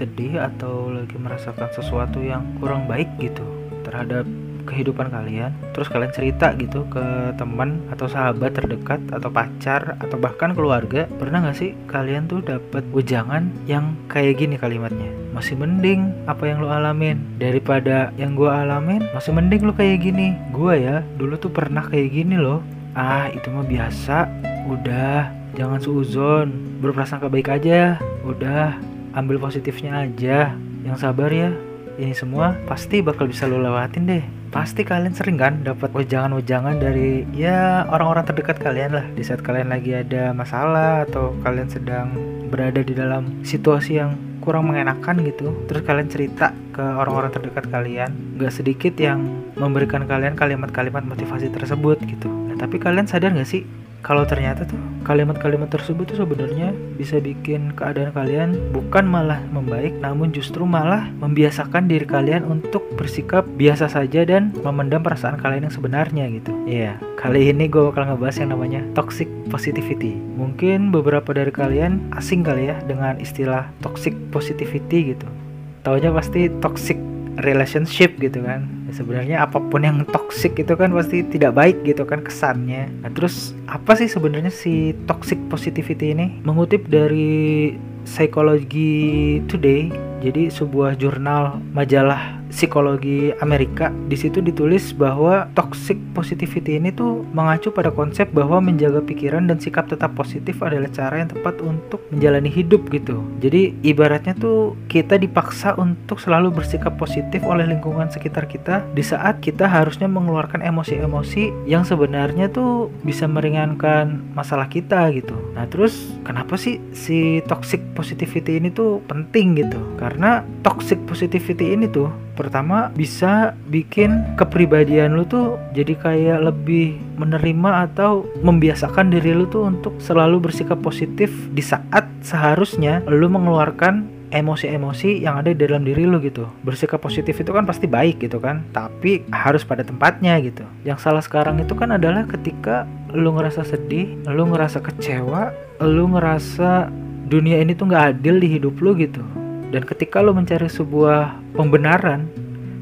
sedih atau lagi merasakan sesuatu yang kurang baik gitu terhadap kehidupan kalian terus kalian cerita gitu ke teman atau sahabat terdekat atau pacar atau bahkan keluarga pernah nggak sih kalian tuh dapat ujangan yang kayak gini kalimatnya? Masih mending apa yang lo alamin daripada yang gua alamin masih mending lo kayak gini. Gua ya dulu tuh pernah kayak gini loh. Ah itu mah biasa. Udah jangan suuzon berprasangka baik aja. Udah ambil positifnya aja. Yang sabar ya. Ini semua pasti bakal bisa lo lewatin deh. Pasti kalian sering kan dapat wejangan-wejangan dari ya orang-orang terdekat kalian lah. Di saat kalian lagi ada masalah atau kalian sedang berada di dalam situasi yang kurang mengenakan gitu terus kalian cerita ke orang-orang terdekat kalian. Gak sedikit yang memberikan kalian kalimat-kalimat motivasi tersebut gitu. Nah, tapi kalian sadar gak sih kalau ternyata tuh kalimat-kalimat tersebut tuh sebenarnya bisa bikin keadaan kalian bukan malah membaik namun justru malah membiasakan diri kalian untuk bersikap biasa saja dan memendam perasaan kalian yang sebenarnya gitu. Iya, yeah. kali ini gue bakal ngebahas yang namanya toxic positivity. Mungkin beberapa dari kalian asing kali ya dengan istilah toxic positivity gitu. Taunya pasti toxic relationship gitu kan. Ya, sebenarnya apa pun yang toxic itu kan pasti tidak baik gitu kan kesannya. Nah terus apa sih sebenarnya si toxic positivity ini? Mengutip dari Psychology Today jadi sebuah jurnal majalah psikologi Amerika di situ ditulis bahwa toxic positivity ini tuh mengacu pada konsep bahwa menjaga pikiran dan sikap tetap positif adalah cara yang tepat untuk menjalani hidup gitu. Jadi ibaratnya tuh kita dipaksa untuk selalu bersikap positif oleh lingkungan sekitar kita di saat kita harusnya mengeluarkan emosi-emosi yang sebenarnya tuh bisa meringankan masalah kita gitu. Nah, terus kenapa sih si toxic positivity ini tuh penting gitu? Karena toxic positivity ini tuh pertama bisa bikin kepribadian lu tuh jadi kayak lebih menerima atau membiasakan diri lu tuh untuk selalu bersikap positif di saat seharusnya lu mengeluarkan emosi-emosi yang ada di dalam diri lu gitu. Bersikap positif itu kan pasti baik gitu kan tapi harus pada tempatnya gitu. Yang salah sekarang itu kan adalah ketika lu ngerasa sedih lu ngerasa kecewa lu ngerasa dunia ini tuh nggak adil di hidup lu gitu dan ketika lo mencari sebuah pembenaran,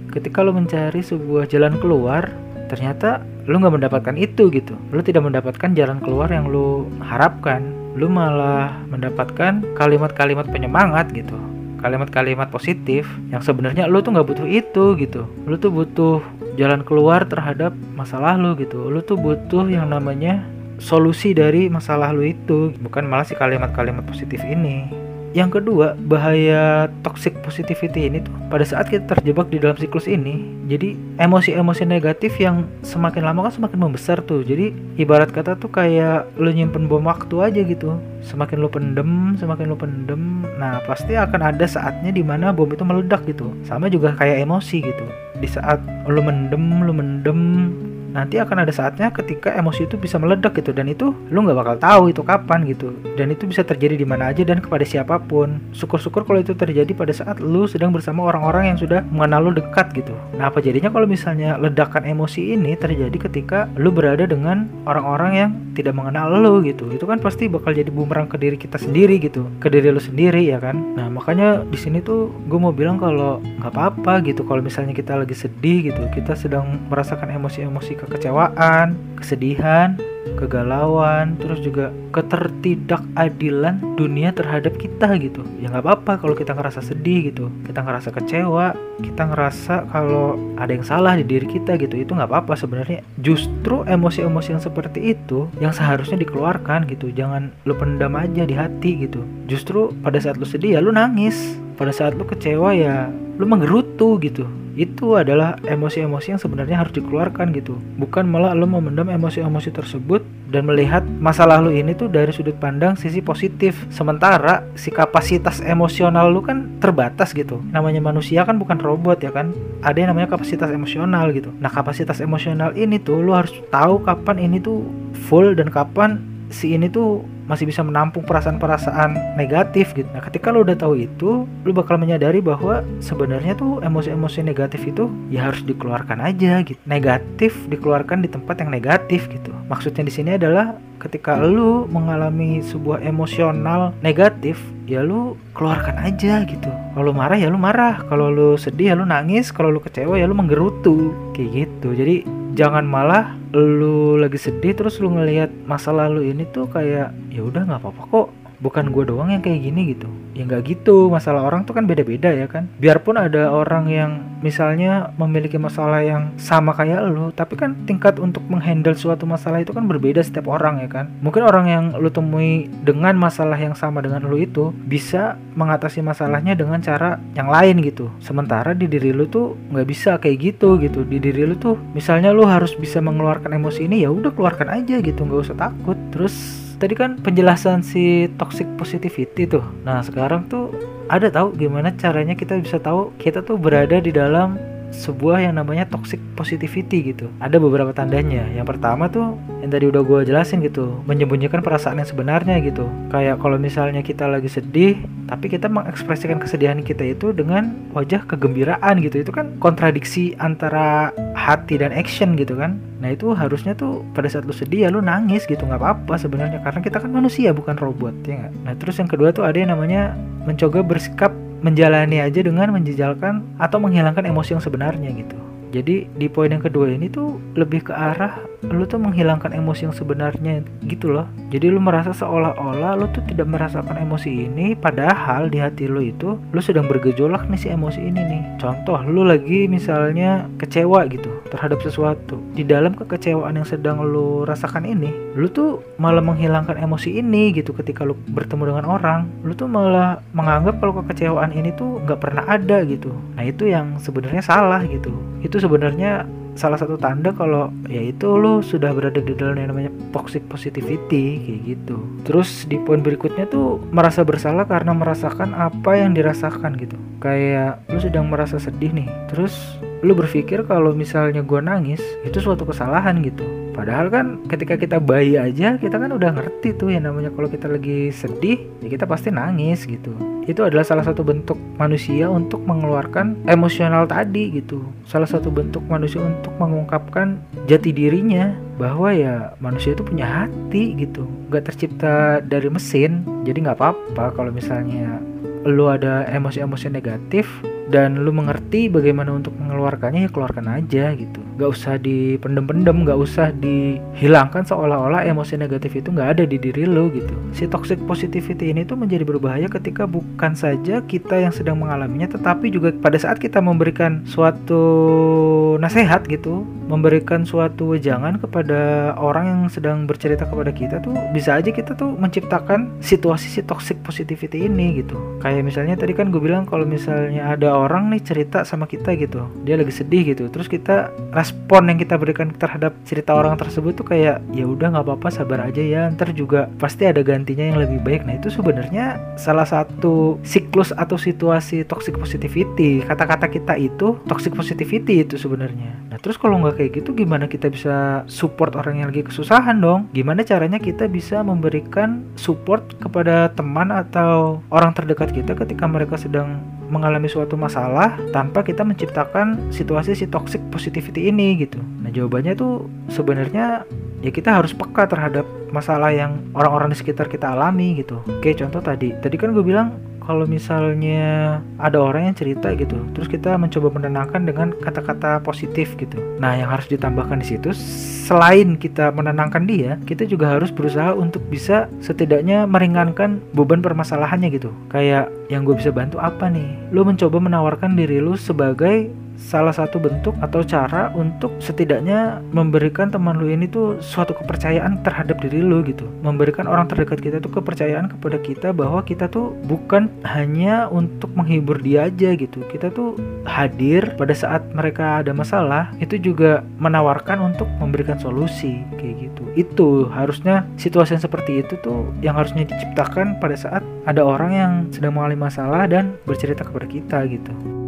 ketika lo mencari sebuah jalan keluar, ternyata lo nggak mendapatkan itu gitu. Lo tidak mendapatkan jalan keluar yang lo harapkan. Lo malah mendapatkan kalimat-kalimat penyemangat gitu. Kalimat-kalimat positif yang sebenarnya lo tuh nggak butuh itu gitu. Lo tuh butuh jalan keluar terhadap masalah lo gitu. Lo tuh butuh yang namanya solusi dari masalah lo itu, bukan malah si kalimat-kalimat positif ini. Yang kedua, bahaya toxic positivity ini tuh pada saat kita terjebak di dalam siklus ini, jadi emosi-emosi negatif yang semakin lama kan semakin membesar tuh. Jadi ibarat kata tuh kayak lu nyimpen bom waktu aja gitu. Semakin lu pendem, semakin lu pendem, nah pasti akan ada saatnya di mana bom itu meledak gitu. Sama juga kayak emosi gitu. Di saat lu mendem, lu mendem, nanti akan ada saatnya ketika emosi itu bisa meledak gitu dan itu lu nggak bakal tahu itu kapan gitu. Dan itu bisa terjadi di mana aja dan kepada siapa pun. Syukur-syukur kalau itu terjadi pada saat lu sedang bersama orang-orang yang sudah mengenal lu dekat gitu. Nah apa jadinya kalau misalnya ledakan emosi ini terjadi ketika lu berada dengan orang-orang yang tidak mengenal lu gitu? Itu kan pasti bakal jadi bumerang ke diri kita sendiri gitu. Ke diri lu sendiri ya kan? Nah makanya di sini tuh gue mau bilang kalau nggak apa-apa gitu. Kalau misalnya kita lagi sedih gitu kita sedang merasakan emosi-emosi kekecewaan, kesedihan, kegalauan, terus juga ketertidakadilan dunia terhadap kita gitu. Ya nggak apa-apa kalau kita ngerasa sedih gitu, kita ngerasa kecewa, kita ngerasa kalau ada yang salah di diri kita gitu, itu nggak apa-apa sebenarnya. Justru emosi-emosi yang seperti itu yang seharusnya dikeluarkan gitu, jangan lu pendam aja di hati gitu. Justru pada saat lu sedih ya lu nangis, pada saat lu kecewa ya lu menggerutu gitu. Itu adalah emosi-emosi yang sebenarnya harus dikeluarkan gitu. Bukan malah lo memendam emosi-emosi tersebut dan melihat masa lalu ini tuh dari sudut pandang sisi positif. Sementara si kapasitas emosional lu kan terbatas gitu. Namanya manusia kan bukan robot ya kan? Ada yang namanya kapasitas emosional gitu. Nah kapasitas emosional ini tuh lu harus tahu kapan ini tuh full dan kapan si ini tuh masih bisa menampung perasaan-perasaan negatif gitu. Nah, ketika lu udah tahu itu, lu bakal menyadari bahwa sebenarnya tuh emosi-emosi negatif itu ya harus dikeluarkan aja gitu. Negatif dikeluarkan di tempat yang negatif gitu. Maksudnya di sini adalah ketika lu mengalami sebuah emosional negatif ya lu keluarkan aja gitu kalau marah ya lu marah kalau lu sedih ya lu nangis kalau lu kecewa ya lu menggerutu kayak gitu jadi jangan malah lu lagi sedih terus lu ngelihat masa lalu ini tuh kayak ya udah nggak apa-apa kok bukan gue doang yang kayak gini gitu. Ya nggak gitu masalah orang tuh kan beda-beda ya kan. Biarpun ada orang yang misalnya memiliki masalah yang sama kayak lo tapi kan tingkat untuk menghandle suatu masalah itu kan berbeda setiap orang ya kan. Mungkin orang yang lo temui dengan masalah yang sama dengan lo itu bisa mengatasi masalahnya dengan cara yang lain gitu. Sementara di diri lo tuh nggak bisa kayak gitu gitu. Di diri lo tuh misalnya lo harus bisa mengeluarkan emosi ini ya udah keluarkan aja gitu nggak usah takut. Terus tadi kan penjelasan si toxic positivity tuh. Nah, sekarang tuh ada tahu gimana caranya kita bisa tahu kita tuh berada di dalam sebuah yang namanya toxic positivity gitu. Ada beberapa tandanya. Yang pertama tuh yang tadi udah gue jelasin gitu, menyembunyikan perasaan yang sebenarnya gitu. Kayak kalau misalnya kita lagi sedih, tapi kita mengekspresikan kesedihan kita itu dengan wajah kegembiraan gitu. Itu kan kontradiksi antara hati dan action gitu kan. Nah itu harusnya tuh pada saat lu sedih ya lu nangis gitu nggak apa-apa sebenarnya karena kita kan manusia bukan robot ya gak? Nah terus yang kedua tuh ada yang namanya mencoba bersikap menjalani aja dengan menjejalkan atau menghilangkan emosi yang sebenarnya gitu. Jadi di poin yang kedua ini tuh lebih ke arah lu tuh menghilangkan emosi yang sebenarnya gitu loh. Jadi lu merasa seolah-olah lu tuh tidak merasakan emosi ini padahal di hati lu itu lu sedang bergejolak nih si emosi ini nih. Contoh lu lagi misalnya kecewa gitu terhadap sesuatu. Di dalam kekecewaan yang sedang lu rasakan ini, lu tuh malah menghilangkan emosi ini gitu ketika lu bertemu dengan orang. Lu tuh malah menganggap kalau kekecewaan ini tuh nggak pernah ada gitu. Nah itu yang sebenarnya salah gitu. Itu sebenarnya salah satu tanda kalau ya itu lo sudah berada di dalam yang namanya toxic positivity kayak gitu. Terus di poin berikutnya tuh merasa bersalah karena merasakan apa yang dirasakan gitu. Kayak lu sedang merasa sedih nih. Terus lu berpikir kalau misalnya gue nangis itu suatu kesalahan gitu padahal kan ketika kita bayi aja kita kan udah ngerti tuh yang namanya kalau kita lagi sedih ya kita pasti nangis gitu. Itu adalah salah satu bentuk manusia untuk mengeluarkan emosional tadi gitu. Salah satu bentuk manusia untuk mengungkapkan jati dirinya bahwa ya manusia itu punya hati gitu. Nggak tercipta dari mesin jadi nggak apa-apa kalau misalnya lu ada emosi-emosi negatif dan lu mengerti bagaimana untuk mengeluarkannya ya keluarkan aja gitu. Gak usah dipendem-pendem gak usah dihilangkan seolah-olah emosi negatif itu gak ada di diri lu gitu. Si toxic positivity ini tuh menjadi berbahaya ketika bukan saja kita yang sedang mengalaminya tetapi juga pada saat kita memberikan suatu nasihat gitu memberikan suatu wejangan kepada orang yang sedang bercerita kepada kita tuh bisa aja kita tuh menciptakan situasi si toxic positivity ini gitu. Kayak misalnya tadi kan gue bilang kalau misalnya ada orang nih cerita sama kita gitu. Dia lagi sedih gitu. Terus kita respon yang kita berikan terhadap cerita orang tersebut tuh kayak ya udah nggak apa-apa sabar aja ya. Ntar juga pasti ada gantinya yang lebih baik. Nah itu sebenarnya salah satu siklus atau situasi toxic positivity. Kata-kata kita itu toxic positivity itu sebenarnya. Nah terus kalau nggak kayak gitu gimana kita bisa support orang yang lagi kesusahan dong? Gimana caranya kita bisa memberikan support kepada teman atau orang terdekat kita ketika mereka sedang mengalami suatu masalah tanpa kita menciptakan situasi si toxic positivity ini gitu. Nah jawabannya tuh sebenarnya ya kita harus peka terhadap masalah yang orang-orang di sekitar kita alami gitu. Oke contoh tadi, tadi kan gue bilang kalau misalnya ada orang yang cerita gitu, terus kita mencoba menenangkan dengan kata-kata positif gitu. Nah, yang harus ditambahkan di situ selain kita menenangkan dia, kita juga harus berusaha untuk bisa setidaknya meringankan beban permasalahannya gitu. Kayak yang gue bisa bantu apa nih? Lu mencoba menawarkan diri lu sebagai salah satu bentuk atau cara untuk setidaknya memberikan teman lu ini tuh suatu kepercayaan terhadap diri lu gitu. Memberikan orang terdekat kita tuh kepercayaan kepada kita bahwa kita tuh bukan hanya untuk menghibur dia aja gitu. Kita tuh hadir pada saat mereka ada masalah itu juga menawarkan untuk memberikan solusi kayak gitu. Itu harusnya situasi yang seperti itu tuh yang harusnya diciptakan pada saat ada orang yang sedang mengalami masalah dan bercerita kepada kita gitu